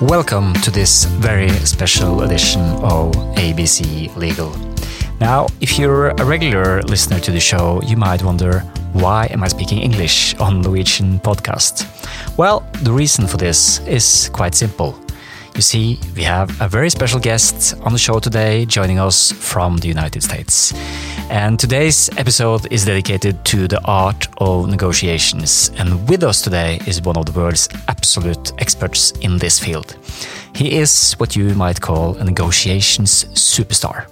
Welcome to this very special edition of ABC Legal. Now, if you're a regular listener to the show, you might wonder why am I speaking English on Norwegian podcast? Well, the reason for this is quite simple. You see, we have a very special guest on the show today joining us from the United States. And today's episode is dedicated to the art of negotiations. And with us today is one of the world's absolute experts in this field. He is what you might call a negotiations superstar.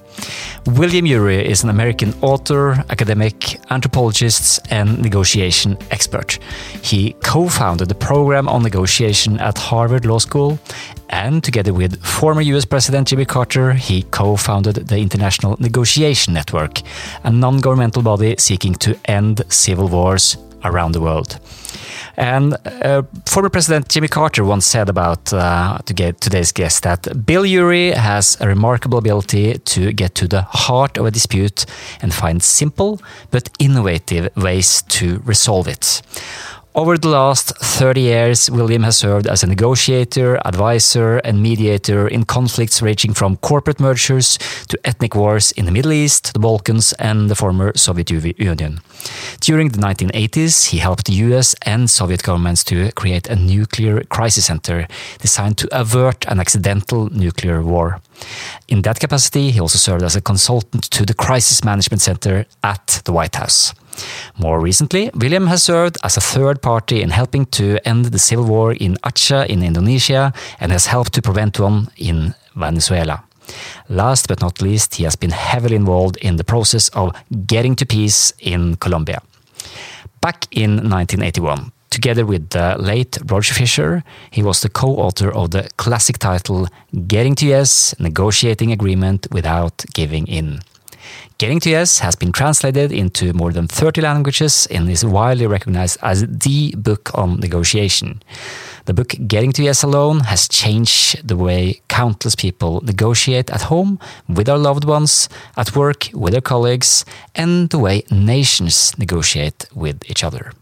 William Ury is an American author, academic, anthropologist, and negotiation expert. He co founded the program on negotiation at Harvard Law School, and together with former US President Jimmy Carter, he co founded the International Negotiation Network, a non governmental body seeking to end civil wars around the world. And uh, former President Jimmy Carter once said about uh, to get today's guest that Bill Ury has a remarkable ability to get to the heart of a dispute and find simple but innovative ways to resolve it. Over the last 30 years, William has served as a negotiator, advisor, and mediator in conflicts ranging from corporate mergers to ethnic wars in the Middle East, the Balkans, and the former Soviet Union. During the 1980s, he helped the US and Soviet governments to create a nuclear crisis center designed to avert an accidental nuclear war. In that capacity, he also served as a consultant to the Crisis Management Center at the White House. More recently, William has served as a third party in helping to end the civil war in Aceh in Indonesia and has helped to prevent one in Venezuela. Last but not least, he has been heavily involved in the process of getting to peace in Colombia. Back in 1981, together with the late Roger Fisher, he was the co author of the classic title Getting to Yes Negotiating Agreement Without Giving In. Getting to Yes has been translated into more than 30 languages and is widely recognized as the book on negotiation. The book Getting to Yes Alone has changed the way countless people negotiate at home with their loved ones, at work with their colleagues, and the way nations negotiate with each other.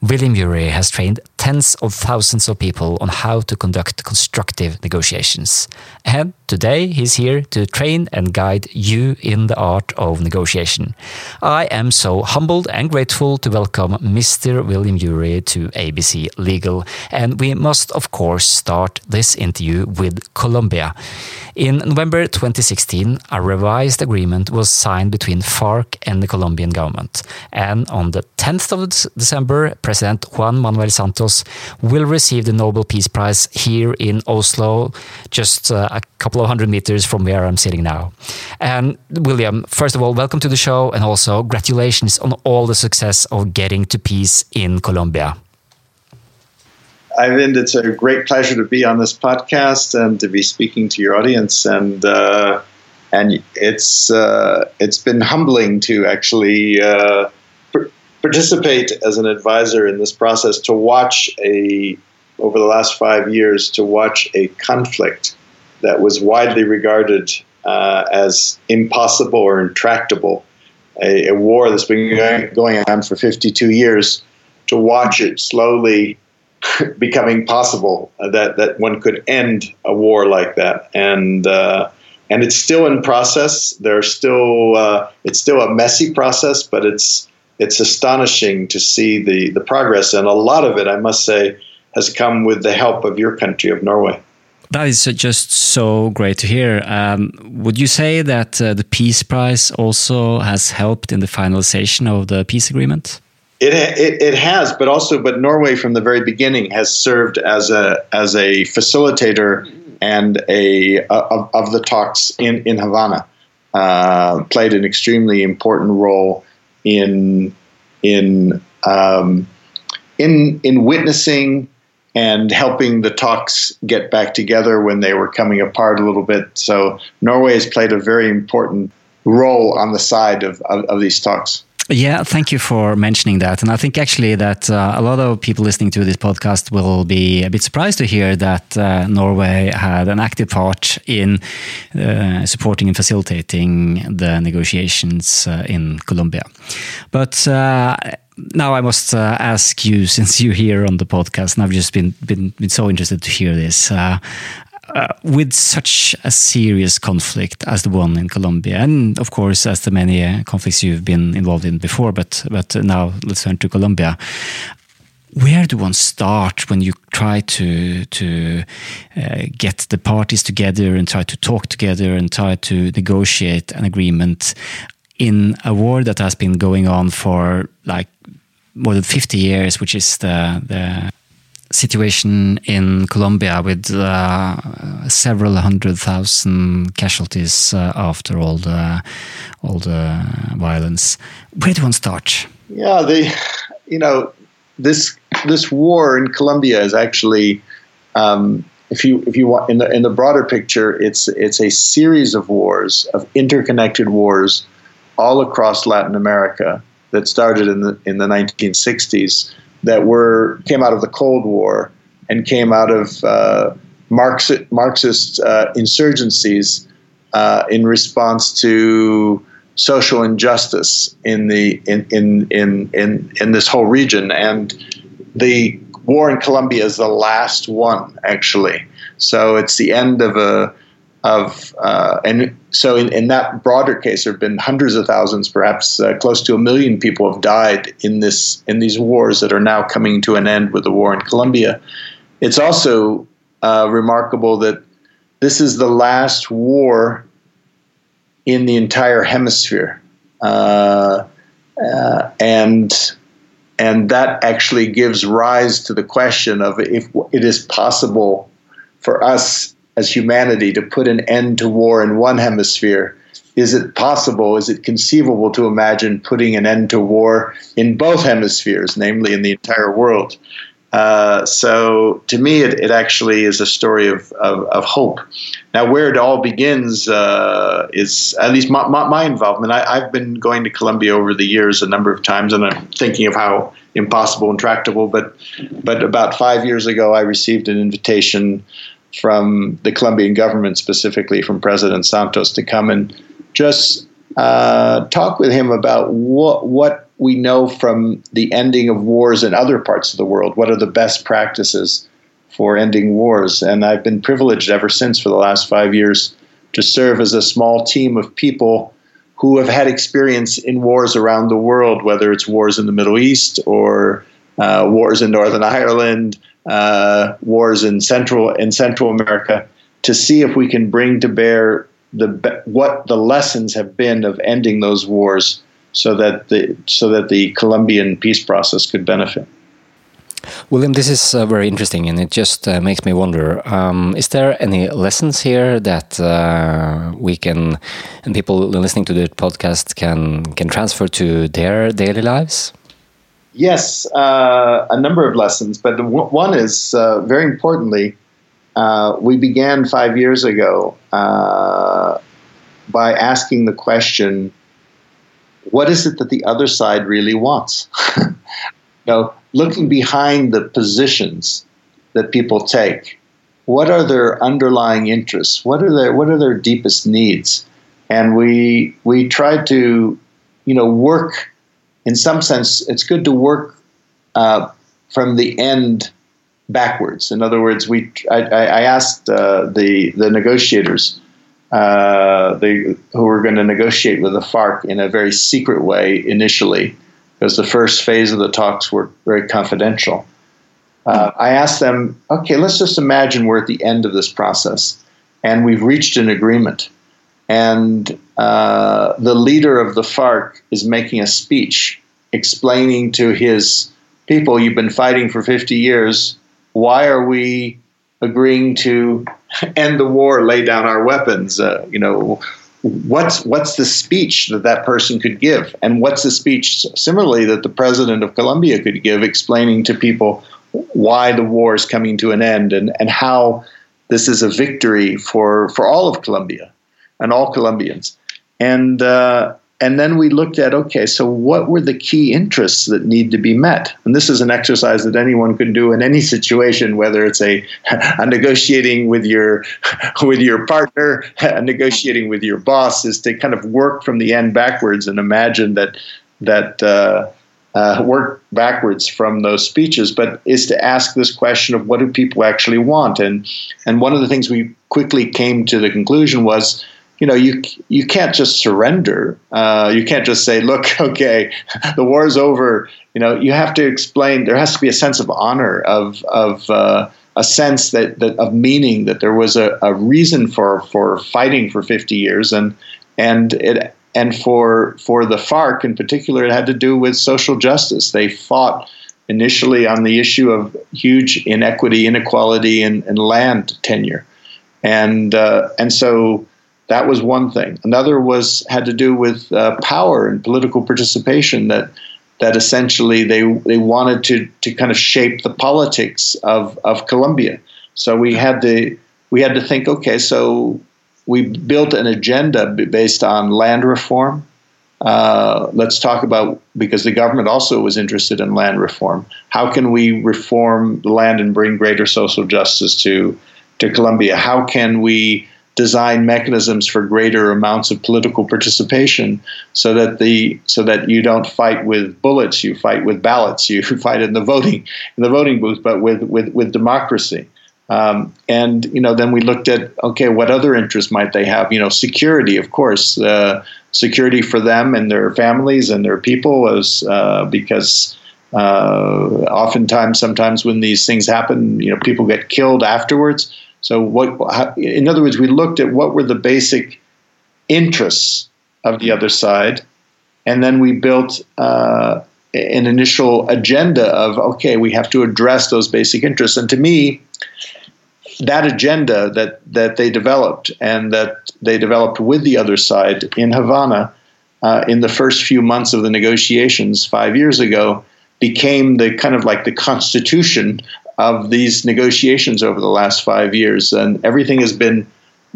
William Ury has trained tens of thousands of people on how to conduct constructive negotiations. And today he's here to train and guide you in the art of negotiation. I am so humbled and grateful to welcome Mr. William Ury to ABC Legal. And we must, of course, start this interview with Colombia. In November 2016, a revised agreement was signed between FARC and the Colombian government. And on the 10th of December, President Juan Manuel Santos will receive the Nobel Peace Prize here in Oslo, just uh, a couple of hundred meters from where I'm sitting now. And William, first of all, welcome to the show and also congratulations on all the success of getting to peace in Colombia. Eivind, it's a great pleasure to be on this podcast and to be speaking to your audience. And uh, and it's uh, it's been humbling to actually uh, participate as an advisor in this process. To watch a over the last five years, to watch a conflict that was widely regarded uh, as impossible or intractable, a, a war that's been going on for 52 years, to watch it slowly becoming possible uh, that that one could end a war like that and uh, and it's still in process there's still uh, it's still a messy process but it's it's astonishing to see the the progress and a lot of it I must say has come with the help of your country of Norway that is just so great to hear. Um, would you say that uh, the Peace Prize also has helped in the finalization of the peace agreement? It, it, it has, but also, but Norway from the very beginning has served as a as a facilitator and a of, of the talks in in Havana. Uh, played an extremely important role in in um, in in witnessing and helping the talks get back together when they were coming apart a little bit. So Norway has played a very important role on the side of, of, of these talks. Yeah, thank you for mentioning that. And I think actually that uh, a lot of people listening to this podcast will be a bit surprised to hear that uh, Norway had an active part in uh, supporting and facilitating the negotiations uh, in Colombia. But uh, now I must uh, ask you, since you're here on the podcast, and I've just been been, been so interested to hear this. Uh, uh, with such a serious conflict as the one in Colombia, and of course as the many uh, conflicts you've been involved in before, but but now let's turn to Colombia. Where do one start when you try to to uh, get the parties together and try to talk together and try to negotiate an agreement in a war that has been going on for like more than 50 years, which is the the situation in Colombia with uh, several hundred thousand casualties uh, after all the all the violence. Where do one start? Yeah, the you know this this war in Colombia is actually. Um, if you if you want in the in the broader picture, it's it's a series of wars of interconnected wars all across Latin America that started in the in the 1960s that were came out of the Cold War and came out of uh, Marxist, Marxist uh, insurgencies uh, in response to social injustice in the in, in in in in this whole region. And the war in Colombia is the last one actually. So it's the end of a of uh, and so in, in that broader case there have been hundreds of thousands perhaps uh, close to a million people have died in this in these wars that are now coming to an end with the war in Colombia. It's also uh, remarkable that this is the last war in the entire hemisphere. Uh, uh, and and that actually gives rise to the question of if it is possible for us as humanity to put an end to war in one hemisphere. Is it possible, is it conceivable to imagine putting an end to war in both hemispheres, namely in the entire world? Uh, so to me, it, it, actually is a story of, of, of, hope. Now, where it all begins uh, is at least my, my, my involvement. I, have been going to Colombia over the years a number of times, and I'm thinking of how impossible and tractable. But but about five years ago, I received an invitation from the Colombian government, specifically from President Santos, to come and just uh, talk with him about what what we know from the ending of wars in other parts of the world. What are the best practices for ending wars? And I've been privileged ever since for the last five years to serve as a small team of people who have had experience in wars around the world, whether it's wars in the Middle East or uh, wars in Northern Ireland uh, wars in Central in Central America to see if we can bring to bear the what the lessons have been of ending those wars, so that the so that the Colombian peace process could benefit. William, this is uh, very interesting, and it just uh, makes me wonder: um, Is there any lessons here that uh, we can, and people listening to the podcast can can transfer to their daily lives? Yes, uh, a number of lessons, but one is uh, very importantly, uh, we began five years ago uh, by asking the question what is it that the other side really wants? you know, looking behind the positions that people take, what are their underlying interests? What are their what are their deepest needs? And we we tried to, you know, work in some sense, it's good to work uh, from the end backwards. In other words, we I, I asked uh, the the negotiators uh, they, who were going to negotiate with the FARC in a very secret way initially, because the first phase of the talks were very confidential. Uh, I asked them, okay, let's just imagine we're at the end of this process and we've reached an agreement and uh, the leader of the FARC is making a speech explaining to his people, "You've been fighting for 50 years. Why are we agreeing to end the war, lay down our weapons?" Uh, you know, what's what's the speech that that person could give, and what's the speech similarly that the president of Colombia could give, explaining to people why the war is coming to an end and and how this is a victory for for all of Colombia and all Colombians. And uh, and then we looked at okay, so what were the key interests that need to be met? And this is an exercise that anyone can do in any situation, whether it's a, a negotiating with your with your partner, negotiating with your boss, is to kind of work from the end backwards and imagine that that uh, uh, work backwards from those speeches, but is to ask this question of what do people actually want? And and one of the things we quickly came to the conclusion was, you know, you you can't just surrender. Uh, you can't just say, look, okay, the war is over. You know, you have to explain. There has to be a sense of honor, of of uh, a sense that, that of meaning that there was a, a reason for for fighting for 50 years and and it and for for the FARC in particular, it had to do with social justice. They fought initially on the issue of huge inequity, inequality in, in land tenure, and uh, and so that was one thing. Another was had to do with uh, power and political participation. That that essentially they they wanted to to kind of shape the politics of of Colombia. So we had to we had to think, okay, so we built an agenda based on land reform. Uh, let's talk about because the government also was interested in land reform. How can we reform the land and bring greater social justice to to Colombia? How can we design mechanisms for greater amounts of political participation so that the so that you don't fight with bullets, you fight with ballots, you fight in the voting in the voting booth, but with with, with democracy. Um, and you know, then we looked at okay, what other interests might they have? You know, security, of course, uh, security for them and their families and their people, was uh, because uh, oftentimes, sometimes when these things happen, you know, people get killed afterwards. So, what? In other words, we looked at what were the basic interests of the other side, and then we built uh, an initial agenda of okay, we have to address those basic interests. And to me, that agenda that that they developed and that they developed with the other side in Havana uh, in the first few months of the negotiations five years ago became the kind of like the constitution of these negotiations over the last five years, and everything has been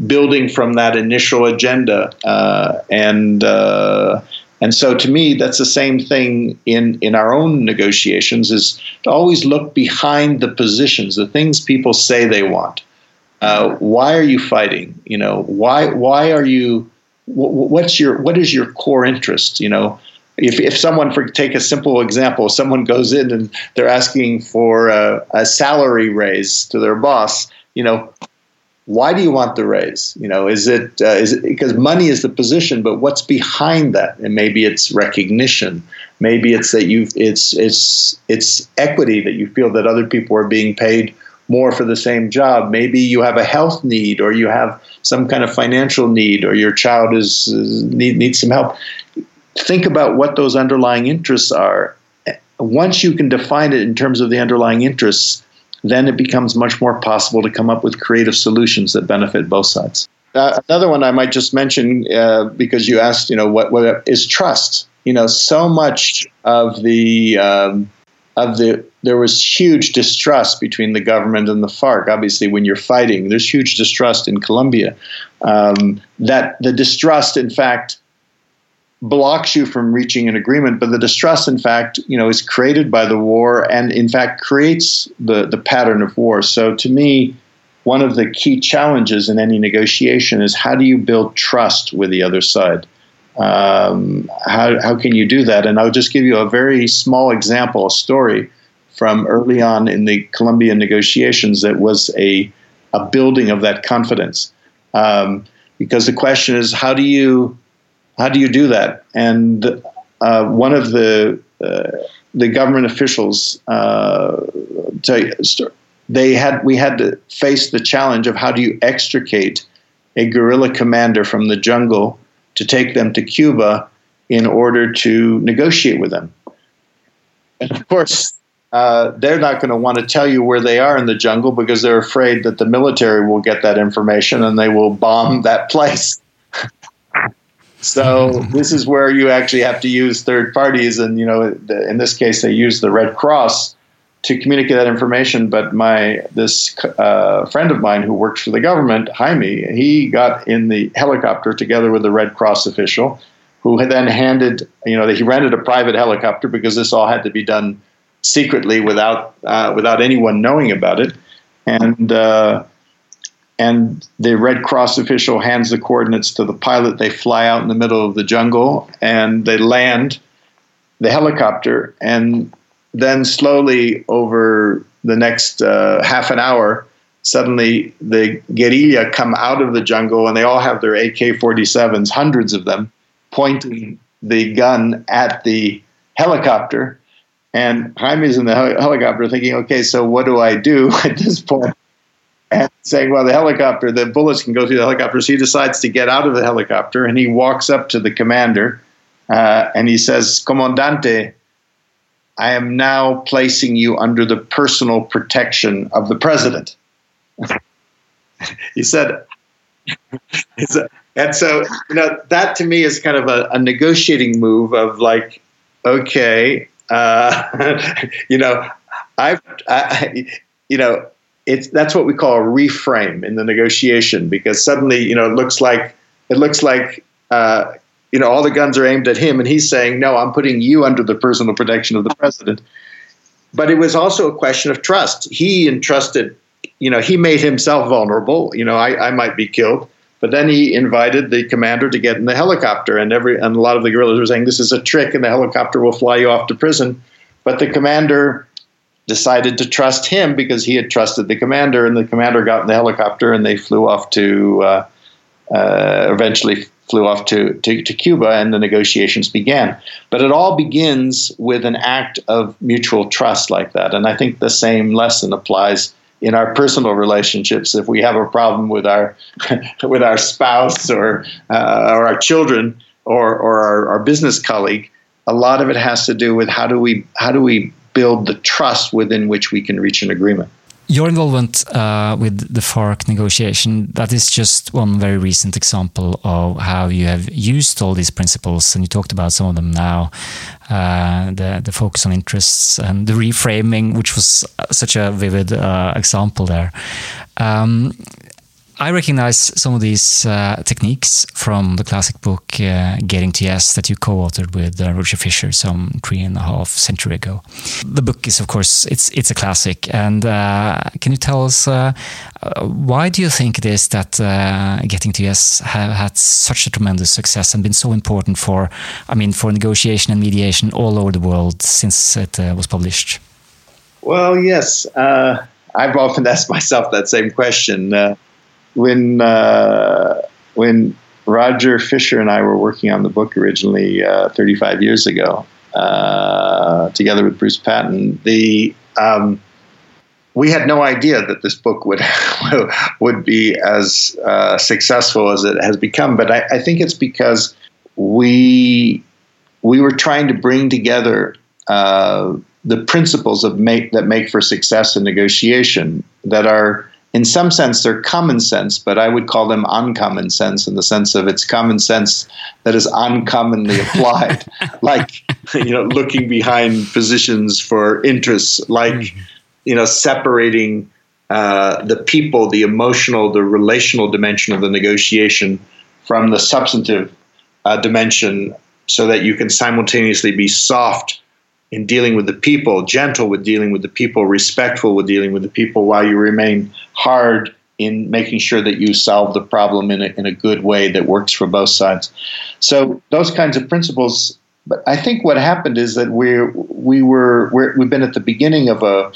building from that initial agenda uh, and uh, and so to me, that's the same thing in, in our own negotiations is to always look behind the positions, the things people say they want. Uh, why are you fighting? You know, why why are you? What's your what is your core interest? You know, if if someone for take a simple example, someone goes in and they're asking for a, a salary raise to their boss. You know, why do you want the raise? You know, is it uh, is it because money is the position, but what's behind that? And maybe it's recognition. Maybe it's that you it's it's it's equity that you feel that other people are being paid more for the same job. Maybe you have a health need, or you have some kind of financial need, or your child is, is need, needs some help. Think about what those underlying interests are. Once you can define it in terms of the underlying interests, then it becomes much more possible to come up with creative solutions that benefit both sides. Uh, another one I might just mention uh, because you asked, you know, what, what is trust? You know, so much of the um, of the there was huge distrust between the government and the FARC. Obviously, when you're fighting, there's huge distrust in Colombia. Um, that the distrust, in fact, blocks you from reaching an agreement. But the distrust, in fact, you know, is created by the war, and in fact creates the the pattern of war. So to me, one of the key challenges in any negotiation is how do you build trust with the other side. Um, how, how can you do that? And I'll just give you a very small example, a story from early on in the Colombian negotiations that was a, a building of that confidence. Um, because the question is, how do you how do you do that? And uh, one of the uh, the government officials uh, they had we had to face the challenge of how do you extricate a guerrilla commander from the jungle to take them to Cuba in order to negotiate with them. And of course, uh, they're not going to want to tell you where they are in the jungle because they're afraid that the military will get that information and they will bomb that place. So this is where you actually have to use third parties, and you know, in this case, they use the Red Cross to communicate that information. But my this uh, friend of mine who works for the government, Jaime, he got in the helicopter together with the Red Cross official, who had then handed, you know, he rented a private helicopter because this all had to be done secretly without uh, without anyone knowing about it, and. Uh, and the Red Cross official hands the coordinates to the pilot. They fly out in the middle of the jungle and they land the helicopter, and then slowly over the next uh, half an hour, suddenly the guerrilla come out of the jungle and they all have their AK 47s, hundreds of them, pointing the gun at the helicopter. And Jaime's in the hel- helicopter thinking, okay, so what do I do at this point? Saying, well, the helicopter, the bullets can go through the helicopter. So he decides to get out of the helicopter and he walks up to the commander uh, and he says, Comandante, I am now placing you under the personal protection of the president. he said, and so, you know, that to me is kind of a, a negotiating move of like, okay, uh, you know, I've, I, you know, it's that's what we call a reframe in the negotiation because suddenly, you know, it looks like it looks like uh, you know all the guns are aimed at him, and he's saying, "No, I'm putting you under the personal protection of the president." But it was also a question of trust. He entrusted, you know, he made himself vulnerable. You know, I, I might be killed, but then he invited the commander to get in the helicopter, and every and a lot of the guerrillas were saying, "This is a trick, and the helicopter will fly you off to prison." But the commander decided to trust him because he had trusted the commander, and the commander got in the helicopter, and they flew off to. Uh, uh, eventually flew off to, to, to, Cuba and the negotiations began. But it all begins with an act of mutual trust like that. And I think the same lesson applies in our personal relationships. If we have a problem with our with our spouse or uh, or our children or, or our, our business colleague, a lot of it has to do with how do we how do we build the trust within which we can reach an agreement your involvement uh, with the FARC negotiation, that is just one very recent example of how you have used all these principles, and you talked about some of them now. Uh, the the focus on interests and the reframing, which was such a vivid uh, example there. Um, I recognize some of these uh, techniques from the classic book uh, Getting to Yes that you co-authored with uh, Roger Fisher some three and a half century ago. The book is, of course, it's it's a classic. And uh, can you tell us uh, uh, why do you think it is that Getting to Yes have had such a tremendous success and been so important for, I mean, for negotiation and mediation all over the world since it was published? Well, yes. I've often asked myself that same question when uh, when Roger Fisher and I were working on the book originally uh, 35 years ago, uh, together with Bruce Patton, the um, we had no idea that this book would would be as uh, successful as it has become. But I, I, think it's because we we were trying to bring together uh, the principles of make that make for success in negotiation that are in some sense, they're common sense, but I would call them uncommon sense in the sense of it's common sense that is uncommonly applied, like you know, looking behind positions for interests, like mm-hmm. you know, separating uh, the people, the emotional, the relational dimension of the negotiation from the substantive uh, dimension, so that you can simultaneously be soft in dealing with the people, gentle with dealing with the people, respectful with dealing with the people, while you remain hard in making sure that you solve the problem in a, in a good way that works for both sides. So those kinds of principles. But I think what happened is that we we were we have been at the beginning of a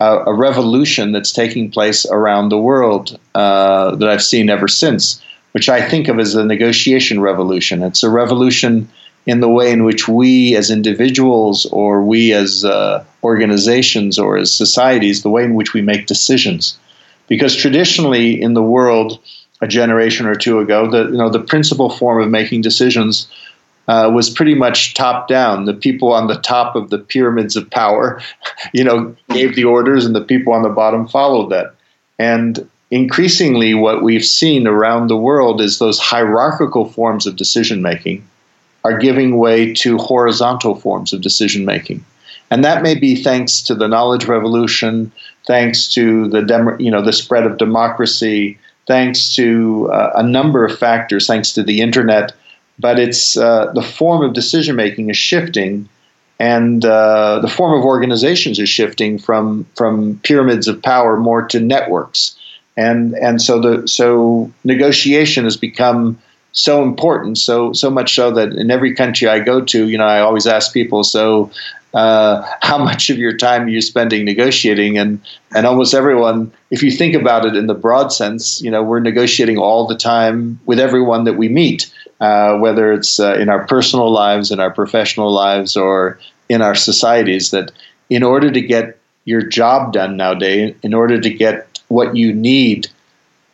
a, revolution that's taking place around the world uh, that I've seen ever since, which I think of as a negotiation revolution. It's a revolution in the way in which we as individuals or we as uh, organizations or as societies, the way in which we make decisions. Because traditionally in the world, a generation or two ago, the you know the principal form of making decisions uh, was pretty much top down. The people on the top of the pyramids of power, you know, gave the orders, and the people on the bottom followed that. And increasingly, what we've seen around the world is those hierarchical forms of decision making are giving way to horizontal forms of decision making. And that may be thanks to the knowledge revolution, thanks to the dem- you know the spread of democracy, thanks to uh, a number of factors, thanks to the internet. But it's uh, the form of decision making is shifting, and uh, the form of organizations is shifting from from pyramids of power more to networks, and and so the so negotiation has become so important. So so much so that in every country I go to, you know, I always ask people, so uh, how much of your time are you spending negotiating? And and almost everyone, if you think about it in the broad sense, you know, we're negotiating all the time with everyone that we meet, uh, whether it's uh, in our personal lives, in our professional lives, or in our societies. That in order to get your job done nowadays, in order to get what you need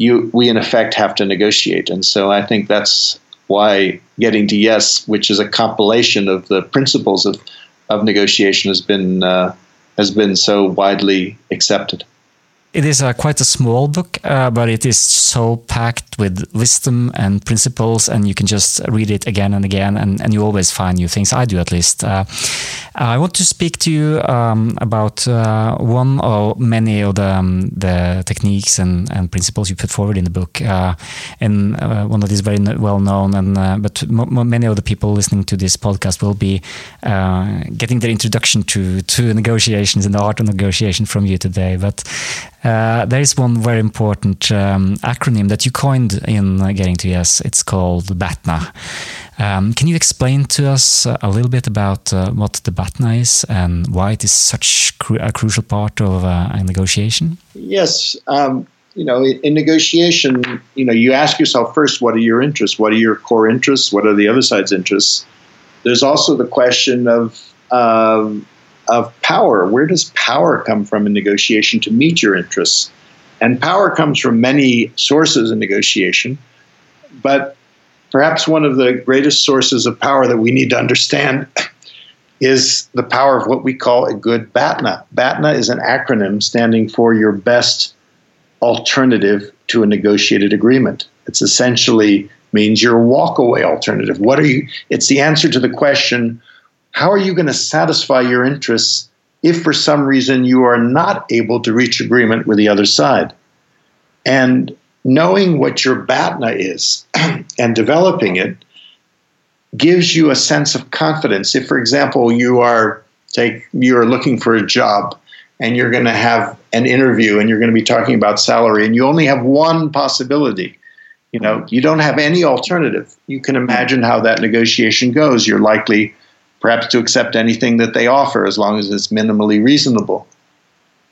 you we in effect have to negotiate. And so I think that's why getting to yes, which is a compilation of the principles of, of negotiation, has been uh, has been so widely accepted. It is a, quite a small book, uh, but it is so packed with wisdom and principles, and you can just read it again and again, and, and you always find new things. I do at least. Uh, I want to speak to you um, about uh, one or many of the, um, the techniques and, and principles you put forward in the book, uh, and uh, one that is very well known. And uh, but many of the people listening to this podcast will be getting their introduction to to negotiations and the art of negotiation from you today. But uh, there is one very important um, acronym that you coined in uh, Getting to Yes. It's called BATNA. Um, can you explain to us a little bit about uh, what the BATNA is and why it is such cru a crucial part of uh, a negotiation? Yes. Um, you know, in, in negotiation, you know, you ask yourself first, what are your interests? What are your core interests? What are the other side's interests? There's also the question of um, of power. Where does power come from in negotiation to meet your interests? And power comes from many sources in negotiation, but perhaps one of the greatest sources of power that we need to understand is the power of what we call a good BATNA. BATNA is an acronym standing for your best alternative to a negotiated agreement. It's essentially means your walkaway alternative. What are you? It's the answer to the question how are you going to satisfy your interests if for some reason you are not able to reach agreement with the other side? And knowing what your BATNA is and developing it gives you a sense of confidence. If, for example, you are take you are looking for a job and you're going to have an interview and you're going to be talking about salary and you only have one possibility you know you don't have any alternative you can imagine how that negotiation goes you're likely perhaps to accept anything that they offer as long as it's minimally reasonable.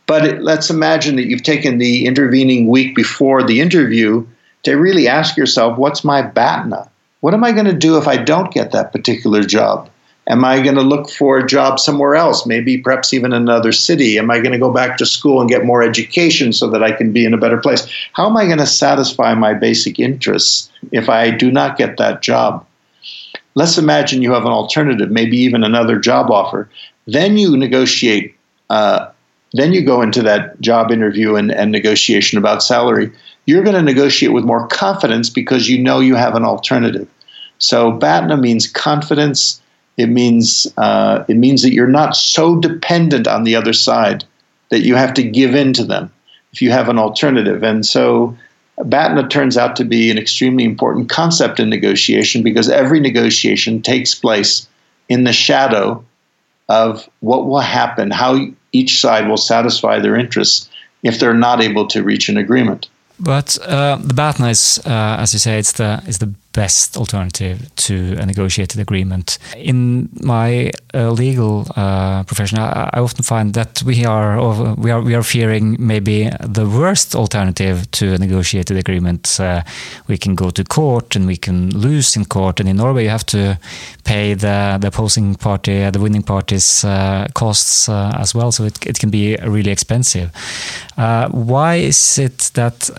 But it, let's imagine that you've taken the intervening week before the interview to really ask yourself, what's my BATNA? What am I going to do if I don't get that particular job? Am I going to look for a job somewhere else, maybe perhaps even another city? Am I going to go back to school and get more education so that I can be in a better place? How am I going to satisfy my basic interests if I do not get that job? Let's imagine you have an alternative, maybe even another job offer. Then you negotiate. Uh, then you go into that job interview and, and negotiation about salary. You're going to negotiate with more confidence because you know you have an alternative. So BATNA means confidence. It means uh, it means that you're not so dependent on the other side that you have to give in to them if you have an alternative. And so BATNA turns out to be an extremely important concept in negotiation because every negotiation takes place in the shadow of what will happen, how each side will satisfy their interests if they're not able to reach an agreement. But uh, the BATNA is, uh, as you say, it's the is the best alternative to a negotiated agreement. In my uh, legal uh, profession, I, I, often find that we are we are we are fearing maybe the worst alternative to a negotiated agreement. Uh, we can go to court and we can lose in court, and in Norway you have to pay the the opposing party, the winning party's uh, costs as well. So it it can be really expensive. why is it that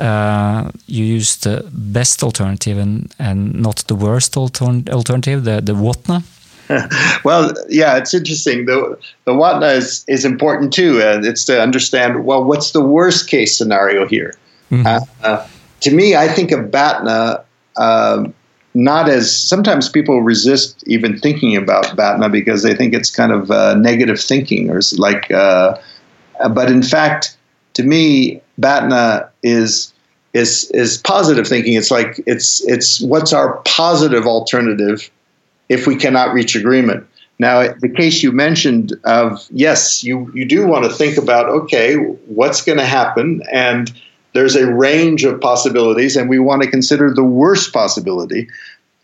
you use the best alternative and, and not the worst alternative, the, the WATNA? well, yeah, it's interesting. The the WATNA is, is important too. Uh, it's to understand well, what's the worst case scenario here? Mm-hmm. Uh, uh, to me, I think of BATNA um, not as sometimes people resist even thinking about BATNA because they think it's kind of uh, negative thinking or like. Uh, but in fact, to me, BATNA is is is positive thinking. It's like it's it's what's our positive alternative if we cannot reach agreement. Now, the case you mentioned of yes, you you do want to think about okay, what's going to happen, and there's a range of possibilities, and we want to consider the worst possibility.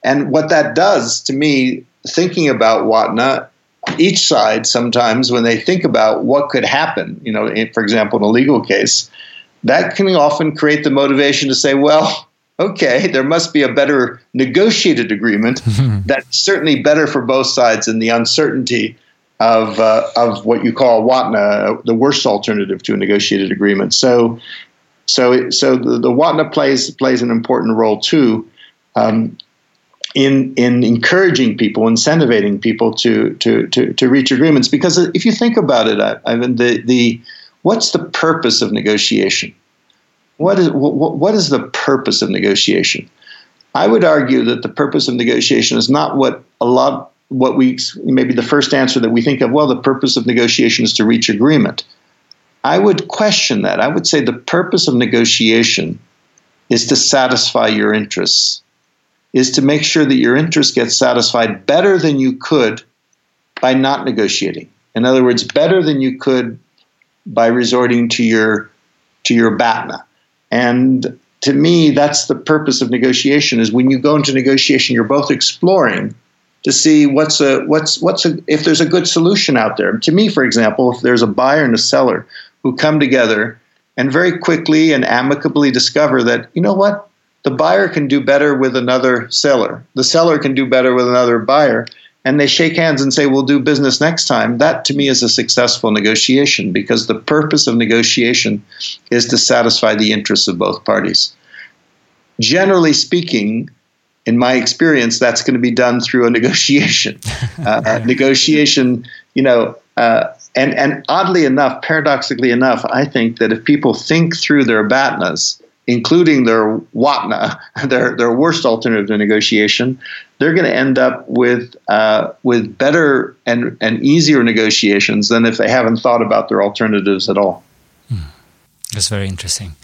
and what that does to me, thinking about Watna, each side sometimes when they think about what could happen, you know, for example, in a legal case, that can often create the motivation to say, well, okay, there must be a better negotiated agreement that's certainly better for both sides than the uncertainty of uh, of what you call Watna, the worst alternative to a negotiated agreement. So, so so the, the Watna plays plays an important role too. Um, in, in encouraging people, incentivizing people to, to, to, to reach agreements. Because if you think about it, I, mean, the, the, what's the purpose of negotiation? What is, what, what is the purpose of negotiation? I would argue that the purpose of negotiation is not what a lot, what we, maybe the first answer that we think of, well, the purpose of negotiation is to reach agreement. I would question that. I would say the purpose of negotiation is to satisfy your interests, is to make sure that your interests get satisfied better than you could by not negotiating. In other words, better than you could by resorting to your to your BATNA. And to me, that's the purpose of negotiation. Is when you go into negotiation, you're both exploring to see what's a what's what's a if there's a good solution out there. To me, for example, if there's a buyer and a seller who come together and very quickly and amicably discover that you know what the buyer can do better with another seller, the seller can do better with another buyer, and they shake hands and say, We'll do business next time, that to me is a successful negotiation because the purpose of negotiation is to satisfy the interests of both parties. Generally speaking, in my experience, that's going to be done through a negotiation. Uh, negotiation, you know, uh, and, and oddly enough, paradoxically enough, I think that if people think through their BATNAs, including their WATNA, their, their worst alternative to negotiation, they're going to end up with uh, with better and, and easier negotiations than if they haven't thought about their alternatives at all. Hmm. That's very interesting.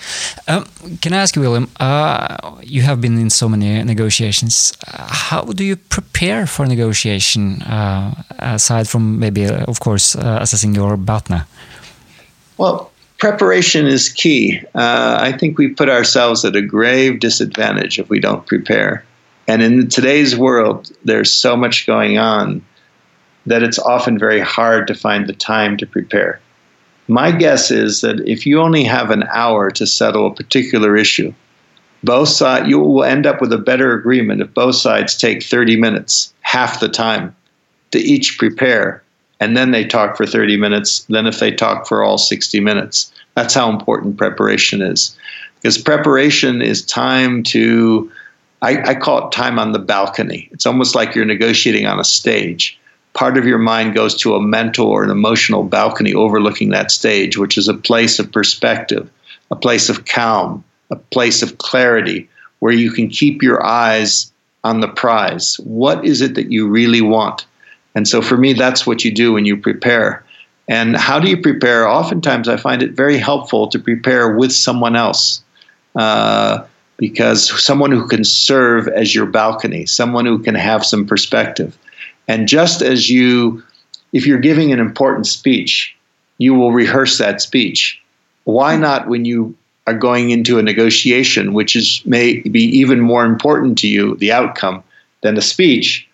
Um, can I ask you, William? Uh, you have been in so many negotiations. Uh, how do you prepare for negotiation, uh, aside from maybe, uh, of course, uh, assessing your BATNA? Well, preparation is key. Uh, I think we put ourselves at a grave disadvantage if we don't prepare. And in today's world, there's so much going on that it's often very hard to find the time to prepare. My guess is that if you only have an hour to settle a particular issue, both sides you will end up with a better agreement if both sides take 30 minutes, half the time, to each prepare and then they talk for 30 minutes than if they talk for all 60 minutes. That's how important preparation is. Because preparation is time to, I, I, call it time on the balcony. It's almost like you're negotiating on a stage. Part of your mind goes to a mental or an emotional balcony overlooking that stage, which is a place of perspective, a place of calm, a place of clarity, where you can keep your eyes on the prize. What is it that you really want? And so for me, that's what you do when you prepare. And how do you prepare? Oftentimes, I find it very helpful to prepare with someone else. Uh, because someone who can serve as your balcony, someone who can have some perspective. And just as you, if you're giving an important speech, you will rehearse that speech. Why not when you are going into a negotiation, which is may be even more important to you, the outcome, than the speech?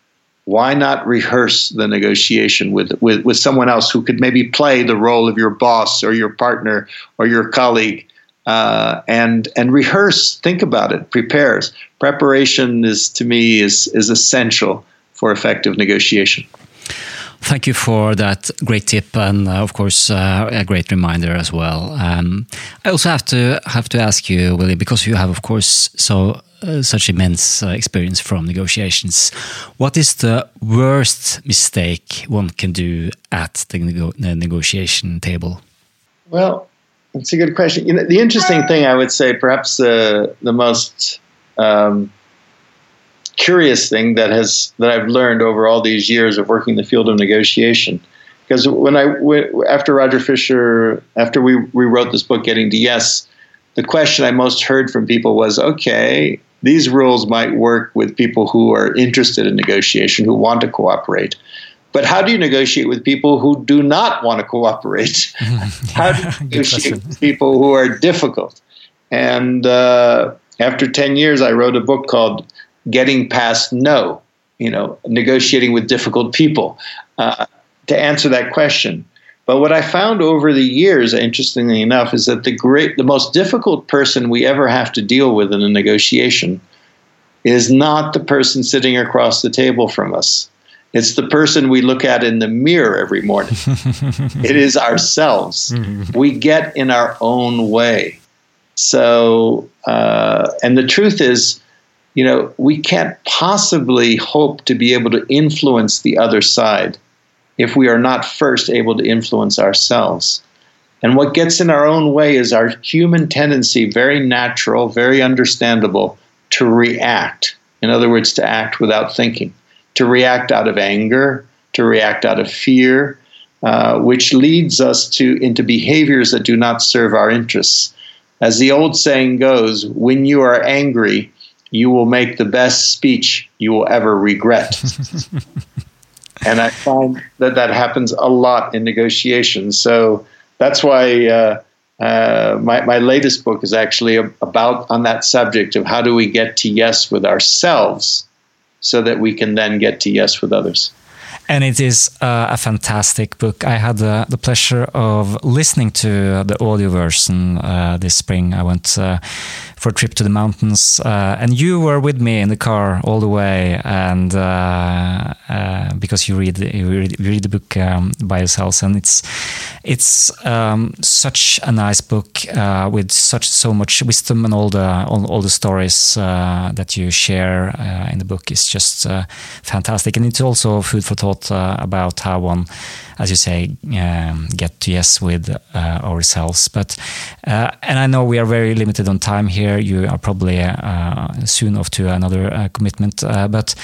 Why not rehearse the negotiation with, with, with someone else who could maybe play the role of your boss or your partner or your colleague uh, and and rehearse? Think about it. Prepares preparation is to me is is essential for effective negotiation Thank you for that great tip, and uh, of course uh, a great reminder as well. Um, I also have to have to ask you, Willie, because you have, of course, so uh, such immense uh, experience from negotiations. What is the worst mistake one can do at the, nego the negotiation table? Well, it's a good question. You know, the interesting thing I would say, perhaps the the most um, curious thing that has that I've learned over all these years of working the field of negotiation. Because when I after Roger Fisher, after we rewrote this book, Getting to Yes, the question I most heard from people was, okay, these rules might work with people who are interested in negotiation, who want to cooperate. But how do you negotiate with people who do not want to cooperate? how do you negotiate with people who are difficult? And uh, after 10 years, I wrote a book called getting past no, you know, negotiating with difficult people uh, to answer that question. But what I found over the years, interestingly enough, is that the great, the most difficult person we ever have to deal with in a negotiation is not the person sitting across the table from us. It's the person we look at in the mirror every morning. it is ourselves. Mm-hmm. We get in our own way. So, uh, and the truth is, you know, we can't possibly hope to be able to influence the other side if we are not first able to influence ourselves. And what gets in our own way is our human tendency, very natural, very understandable, to react. In other words, to act without thinking, to react out of anger, to react out of fear, uh, which leads us to into behaviors that do not serve our interests. As the old saying goes, when you are angry, you will make the best speech you will ever regret. and I find that that happens a lot in negotiations. So that's why uh, uh, my, my latest book is actually about on that subject of how do we get to yes with ourselves so that we can then get to yes with others and it is uh, a fantastic book. I had uh, the pleasure of listening to the audio version uh, this spring. I went uh, for a trip to the mountains, uh, and you were with me in the car all the way. And uh, because you read you read, you read the book um, by yourselves, and it's it's um, such a nice book with such so much wisdom and all the all, all the stories that you share in the book is just fantastic, and it's also food for thought uh, about how one, as you say, um, get to yes with uh, ourselves. But uh, and I know we are very limited on time here. You are probably uh, soon off to another uh, commitment. Uh, but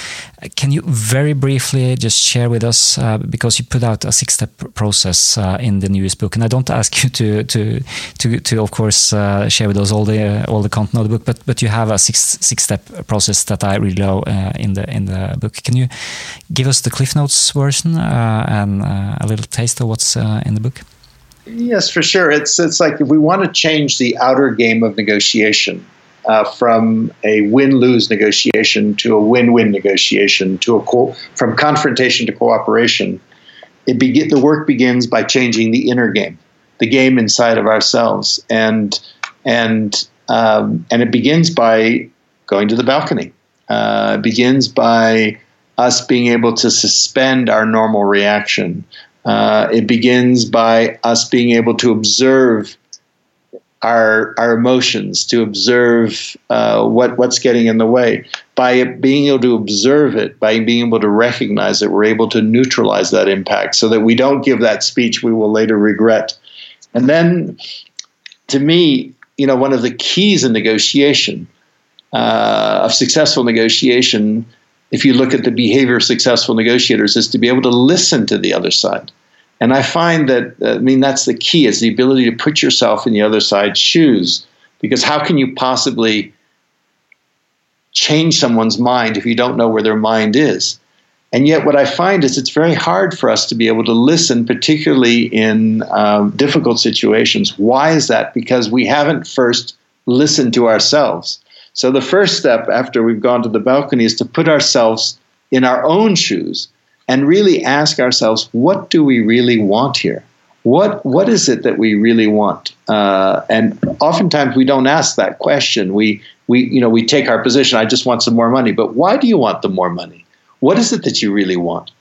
can you very briefly just share with us because you put out a six-step process in the newest book, and I don't ask you to to to, to of course share with us all the all the content of the book, but but you have a six six-step process that I really love in the in the book. Can you give us the cliff notes version uh, and uh, a little taste of what's uh, in the book? Yes, for sure. It's it's like if we want to change the outer game of negotiation uh, from a win-lose negotiation to a win-win negotiation to a co- from confrontation to cooperation, it begin the work begins by changing the inner game, the game inside of ourselves, and and um, and it begins by going to the balcony. Uh, begins by us being able to suspend our normal reaction. Uh, it begins by us being able to observe our our emotions, to observe uh, what what's getting in the way. By being able to observe it, by being able to recognize it, we're able to neutralize that impact, so that we don't give that speech we will later regret. And then, to me, you know, one of the keys in negotiation, uh, of successful negotiation, if you look at the behavior of successful negotiators, is to be able to listen to the other side. And I find that, uh, I mean, that's the key is the ability to put yourself in the other side's shoes. Because how can you possibly change someone's mind if you don't know where their mind is? And yet, what I find is it's very hard for us to be able to listen, particularly in um, difficult situations. Why is that? Because we haven't first listened to ourselves. So the first step after we've gone to the balcony is to put ourselves in our own shoes and really ask ourselves, what do we really want here? What what is it that we really want? Uh, and oftentimes we don't ask that question. We we you know we take our position. I just want some more money. But why do you want the more money? What is it that you really want?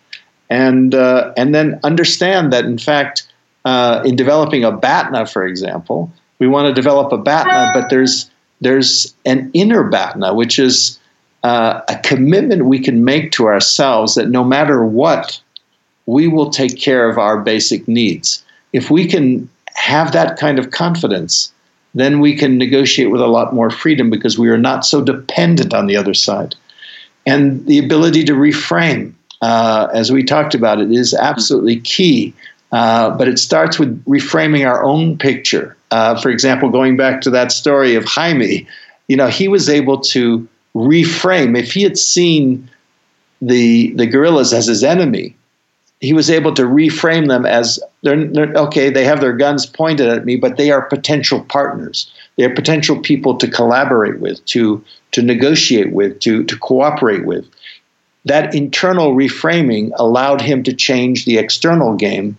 And uh, and then understand that in fact, uh, in developing a BATNA, for example, we want to develop a BATNA, but there's there's an inner BATNA, which is uh, a commitment we can make to ourselves that no matter what, we will take care of our basic needs. If we can have that kind of confidence, then we can negotiate with a lot more freedom because we are not so dependent on the other side. And the ability to reframe, uh, as we talked about, it is absolutely key. Uh, but it starts with reframing our own picture uh, for example, going back to that story of Jaime, you know, he was able to reframe. If he had seen the the guerrillas as his enemy, he was able to reframe them as they're, they're, okay. They have their guns pointed at me, but they are potential partners. They're potential people to collaborate with, to to negotiate with, to to cooperate with. That internal reframing allowed him to change the external game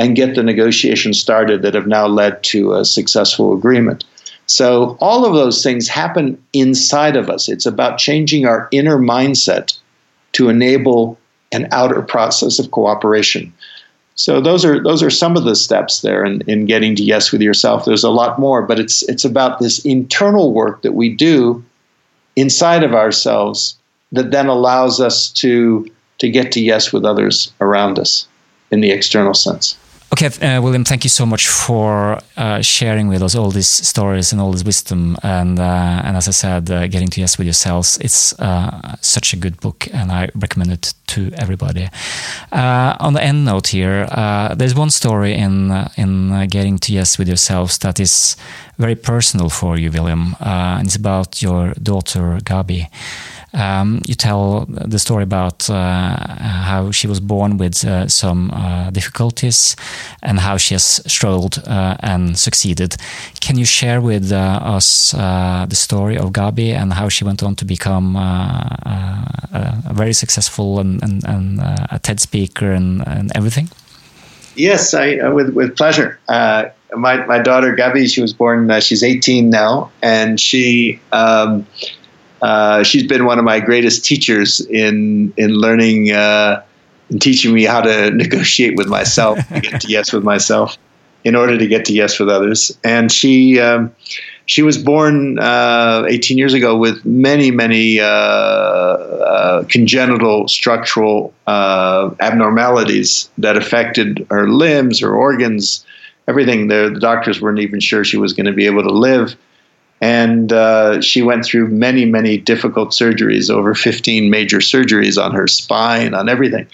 and get the negotiations started that have now led to a successful agreement. So all of those things happen inside of us. It's about changing our inner mindset to enable an outer process of cooperation. So those are those are some of the steps there in, in getting to yes with yourself. There's a lot more, but it's it's about this internal work that we do inside of ourselves that then allows us to to get to yes with others around us in the external sense. Okay, uh, William, thank you so much for uh, sharing with us all these stories and all this wisdom. And uh, and as I said, uh, getting to yes with yourselves, it's uh, such a good book, and I recommend it to everybody. Uh, on the end note here, there's one story in in getting to yes with yourselves that is very personal for you, William. and it's about your daughter Gabi. Um, you tell the story about uh, how she was born with uh, some uh, difficulties and how she has struggled uh, and succeeded. Can you share with uh, us uh, the story of Gabi and how she went on to become a very successful and, and, and a TED speaker and, and everything? Yes, I, with, with pleasure my, my daughter Gabi, she was born, uh, she's 18 now, and she um, uh, she's been one of my greatest teachers in in learning uh, and teaching me how to negotiate with myself, to get to yes with myself, in order to get to yes with others. And she um, she was born uh, 18 years ago with many many uh, uh, congenital structural abnormalities that affected her limbs, her organs, everything. The, the doctors weren't even sure she was going to be able to live and uh, she went through many, many difficult surgeries, over 15 major surgeries on her spine, on everything.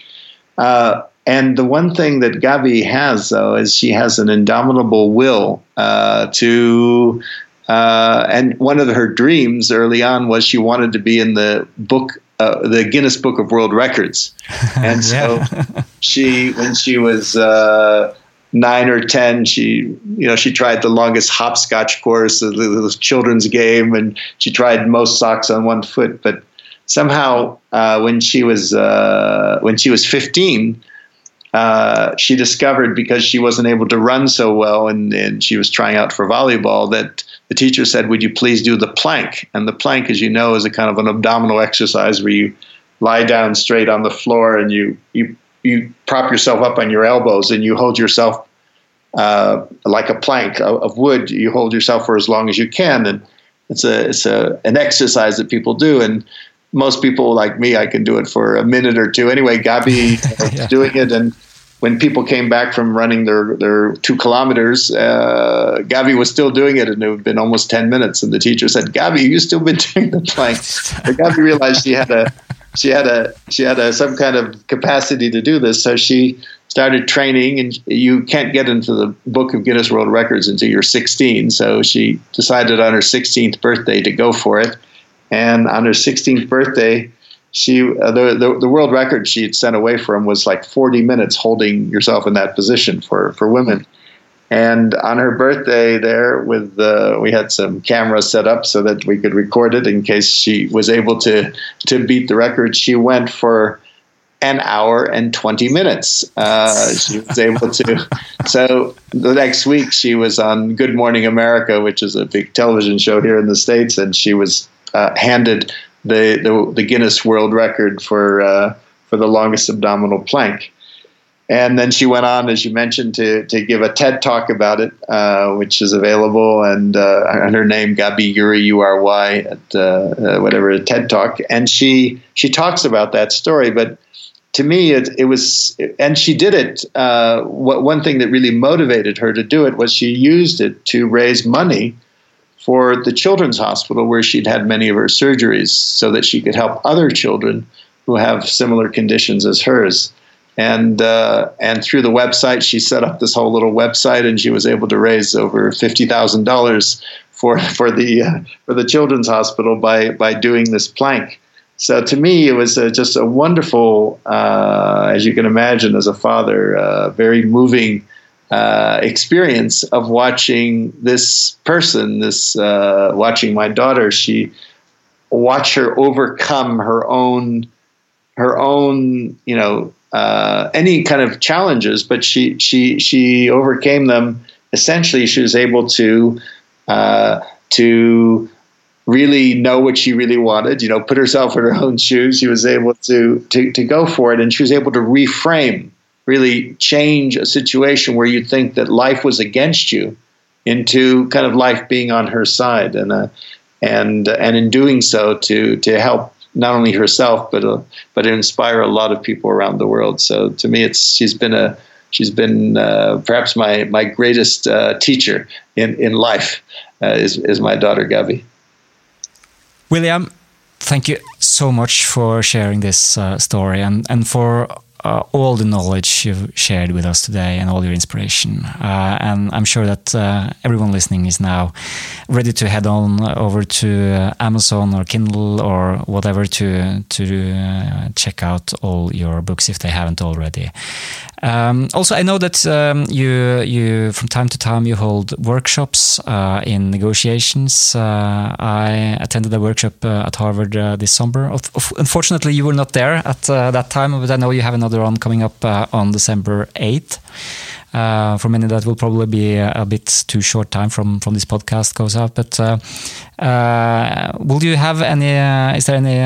Uh, and the one thing that Gabi has, though, is she has an indomitable will uh, to. Uh, and one of her dreams early on was she wanted to be in the book, uh, the Guinness Book of World Records. And so she, when she was uh, nine or ten, she you know she tried the longest hopscotch course, the, children's game, and she tried most socks on one foot. But somehow, uh, when she was uh, when she was fifteen. Uh, she discovered because she wasn't able to run so well and, and she was trying out for volleyball that the teacher said, Would you please do the plank? And the plank, as you know, is a kind of an abdominal exercise where you lie down straight on the floor and you, you you prop yourself up on your elbows and you hold yourself uh, like a plank of, of, wood. You hold yourself for as long as you can, and it's a it's a an exercise that people do. And most people like me, I can do it for a minute or two. Anyway, Gabi yeah. doing it, and when people came back from running their their two kilometers, uh, Gabi was still doing it, and it had been almost ten minutes. And the teacher said, "Gabi, you still been doing the plank?" but Gabi realized she had a she had a she had a some kind of capacity to do this, so she started training. And you can't get into the Book of Guinness World Records until you're 16. So she decided on her 16th birthday to go for it. And on her 16th birthday, she uh, the, the, the world record she had sent away from was like 40 minutes holding yourself in that position for for women. And on her birthday, there with the, we had some cameras set up so that we could record it in case she was able to to beat the record. She went for an hour and 20 minutes. Uh, she was able to. So the next week, she was on Good Morning America, which is a big television show here in the States, and she was uh, handed the, the, the, Guinness World Record for, uh, for the longest abdominal plank. And then she went on, as you mentioned, to, to give a TED talk about it, uh, which is available, and, uh, and her name Gabi Ury U R Y at uh, uh, whatever TED talk, and she she talks about that story. But to me, it, it was, and she did it. Uh, what, one thing that really motivated her to do it was she used it to raise money for the children's hospital where she'd had many of her surgeries, so that she could help other children who have similar conditions as hers and uh, and through the website, she set up this whole little website, and she was able to raise over fifty thousand dollars for for the uh, for the children's hospital by by doing this plank. So to me, it was uh, just a wonderful, uh, as you can imagine, as a father, uh, very moving experience of watching this person, this watching my daughter. She watch her overcome her own her own you know uh, any kind of challenges, but she she she overcame them. Essentially, she was able to uh, to really know what she really wanted. You know, put herself in her own shoes. She was able to to to go for it, and she was able to reframe, really change a situation where you think that life was against you, into kind of life being on her side, and uh, and and in doing so, to to help not only herself but uh, but inspire a lot of people around the world. So to me, it's she's been a she's been uh, perhaps my my greatest uh, teacher in in life uh, is is my daughter Gabi. William, thank you so much for sharing this uh, story and and for uh, all the knowledge you've shared with us today and all your inspiration. Uh, and I'm sure that uh, everyone listening is now ready to head on over to uh, Amazon or Kindle or whatever to to uh, check out all your books if they haven't already. Um, also, I know that um, you you from time to time you hold workshops uh, in negotiations. I attended a workshop at Harvard this summer. Unfortunately, you were not there at that time, but I know you have another one coming up uh, on December eighth. Uh, for many, that will probably be a, a, bit too short time from from this podcast goes out. But uh, uh, will you have any? is there any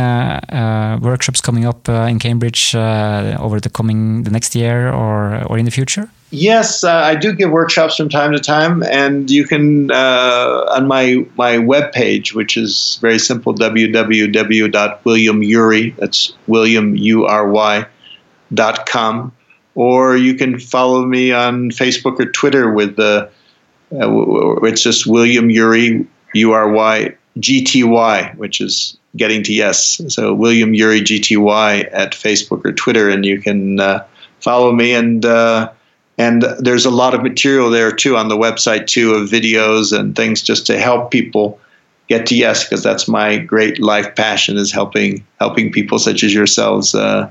workshops coming up in Cambridge over the coming the next year or or in the future? Yes, uh, I do give workshops from time to time, and you can uh, on my my web page, which is very simple www.williamury. That's William U R Y com or you can follow me on Facebook or Twitter with the uh, it's just William Ury U R Y G T Y, which is getting to yes. So William Ury G T Y at Facebook or Twitter, and you can uh, follow me and. Uh, and there's a lot of material there too on the website too of videos and things just to help people get to yes because that's my great life passion is helping helping people such as yourselves uh,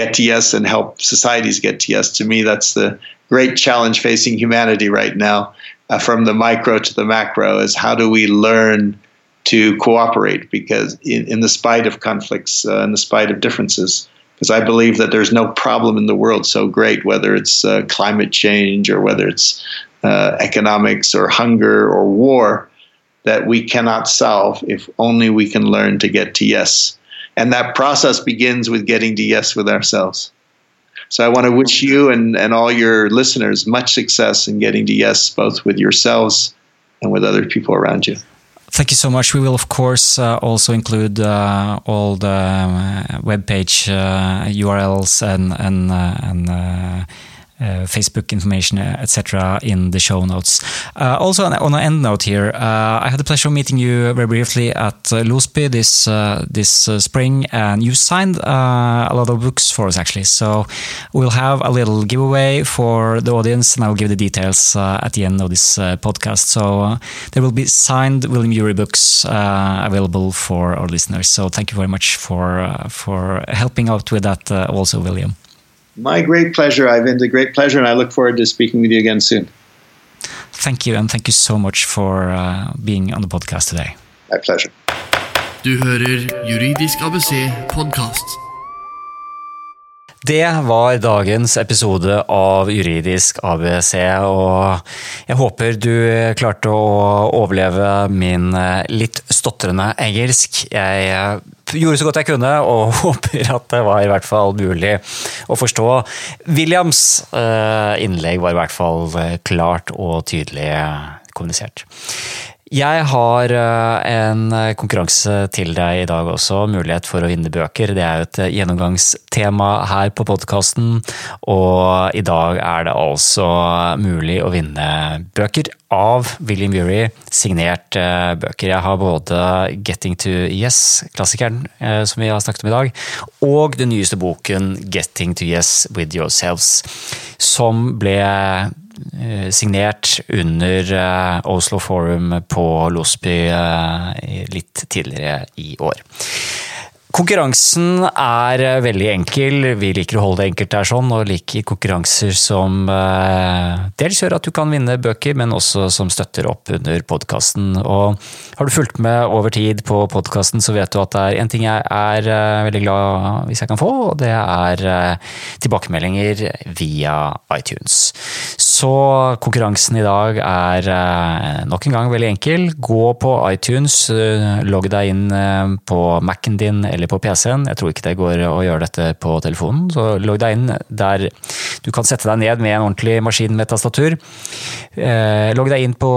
get to yes and help societies get to yes. To me, that's the great challenge facing humanity right now, uh, from the micro to the macro, is how do we learn to cooperate? Because in, in the spite of conflicts, uh, in the spite of differences, because I believe that there's no problem in the world so great, whether it's uh, climate change or whether it's uh, economics or hunger or war, that we cannot solve if only we can learn to get to yes. And that process begins with getting to yes with ourselves. So I want to wish you and, and all your listeners much success in getting to yes, both with yourselves and with other people around you. Thank you so much. We will, of course, uh, also include uh, all the uh, web page URLs uh, and and uh, and uh, uh, Facebook information, uh, etc., in the show notes. Uh, also, on, an end note here, I had the pleasure of meeting you very briefly at uh, Losby this this spring, and you signed a lot of books for us actually. So we'll have a little giveaway for the audience, and I'll give the details at the end of this podcast. So there will be signed William Ury books available for our listeners. So thank you very much for for helping out with that, also, William. My great pleasure, Ivan. A great pleasure, and I look forward to speaking with you again soon. Thank you, and thank you so much for uh, being on the podcast today. My pleasure. Du hører Juridisk ABC podkast. Det var dagens episode av Juridisk ABC, og jeg håper du klarte å overleve min eh, litt stotrende engelsk. Jeg eh, gjorde så godt jeg kunne, og håper at det var i hvert fall mulig å forstå. Williams eh, innlegg var i hvert fall klart og tydelig kommunisert. Jeg har eh, en konkurranse til deg i dag også, mulighet for å vinne bøker. Det er jo et gjennomgangstema her på podkasten, og i dag er det altså mulig å vinne bøker av William Bury, signert eh, bøker. Jeg har både Getting to Yes, klassikeren eh, som vi har snakket om i dag, og den nyeste boken Getting to Yes with Yourselves, som ble Eh, signert under eh, Oslo Forum på Losby eh, litt tidligere i år. Konkurransen er eh, veldig enkel. Vi liker å holde det enkelt der sånn, og liker konkurranser som eh, dels gjør at du kan vinne bøker, men også som støtter opp under podkasten. Og har du fulgt med over tid på podkasten, så vet du at det er én ting jeg er eh, veldig glad hvis jeg kan få, og det er tilbakemeldinger via iTunes. Så konkurransen i dag er nok en gang veldig enkel. Gå på iTunes, logg deg inn på Mac-en din eller på PC-en. Jeg tror ikke det går å gjøre dette på telefonen. Så logg deg inn der du kan sette deg ned med en ordentlig maskin med tastatur. Eh, logg deg inn på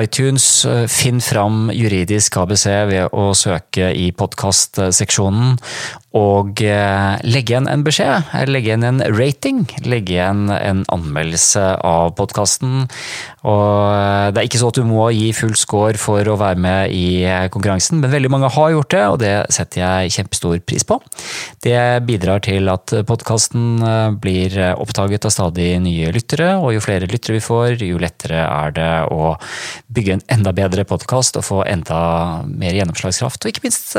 iTunes. Finn fram juridisk ABC ved å søke i podkastseksjonen. Og eh, legge igjen en beskjed, legge igjen en rating, legge igjen en anmeldelse av podkasten. Og eh, det er ikke så at du må gi full score for å være med i konkurransen, men veldig mange har gjort det, og det setter jeg kjempestor pris på. Det bidrar til at podkasten eh, blir oppdaget av stadig nye lyttere, og jo flere lyttere vi får, jo lettere er det å bygge en enda bedre podkast og få enda mer gjennomslagskraft, og ikke minst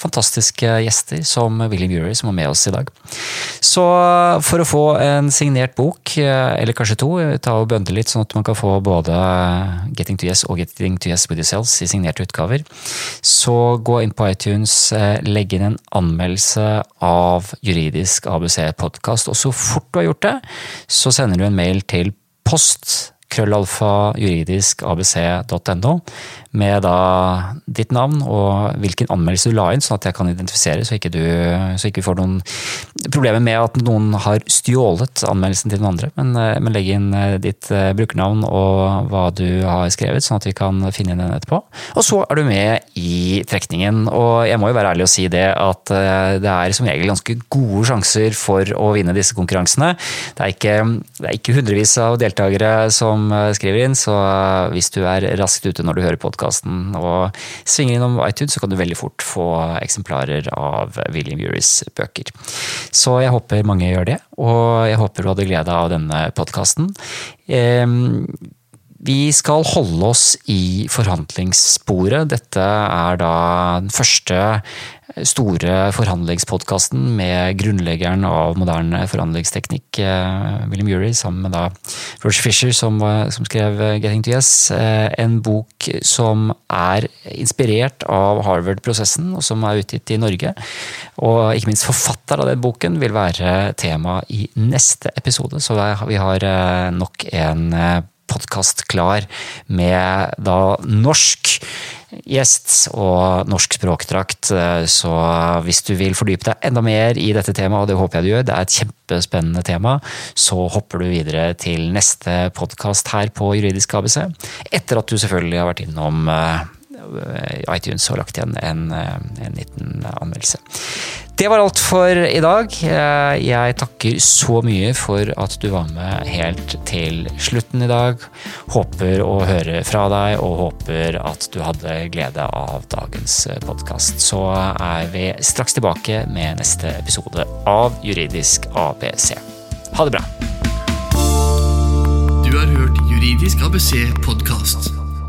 fantastiske gjester. som som William Ury, som var med oss i dag. Så for å få en signert bok, eh, eller kanskje to, ta og bønde litt, sånn at man kan få både Getting to Yes og Getting to Yes with Yourselves i signerte utgaver, så gå inn på iTunes, eh, legg inn en anmeldelse av Juridisk ABC-podkast, og så fort du har gjort det, så sender du en mail til post krøllalfa juridisk abc.no med da ditt navn og hvilken anmeldelse du la inn, sånn at jeg kan identifisere, så ikke, du, så ikke vi får noen problemer med at noen har stjålet anmeldelsen til den andre. Men, eh, men legg inn eh, ditt eh, brukernavn og hva du har skrevet, sånn at vi kan finne den etterpå. Og så er du med i trekningen. Og jeg må jo være ærlig og si det at det er som regel ganske gode sjanser for å vinne disse konkurransene. Det er ikke, det er ikke hundrevis av deltakere som skriver inn, så hvis du er raskt ute når du hører podkast, podkasten og svinger innom iTunes, så kan du veldig fort få eksemplarer av William Uris bøker. Så jeg håper mange gjør det, og jeg håper du hadde glede av denne podkasten. Vi skal holde oss i forhandlingssporet. Dette er da den første store forhandlingspodkasten med grunnleggeren av moderne forhandlingsteknikk, eh, William Ury, sammen med da Roger Fisher, som, som, skrev 'Getting to Yes'. Eh, en bok som er inspirert av Harvard-prosessen, og som er utgitt i Norge. Og ikke minst forfatter av den boken vil være tema i neste episode, så vi har eh, nok en podkast klar med da norsk gjest og norsk språkdrakt. Så hvis du vil fordype deg enda mer i dette temaet, og det håper jeg du gjør, det er et kjempespennende tema, så hopper du videre til neste podkast her på Juridisk ABC. Etter at du selvfølgelig har vært innom eh, iTunes og lagt igjen en, eh, en liten anmeldelse. Det var alt for i dag. Eh, jeg takker så mye for at du var med helt til slutten i dag. Håper å høre fra deg, og håper at du hadde glede av dagens podkast. Så er vi straks tilbake med neste episode av Juridisk ABC. Ha det bra. Du har hørt Juridisk ABC podkast.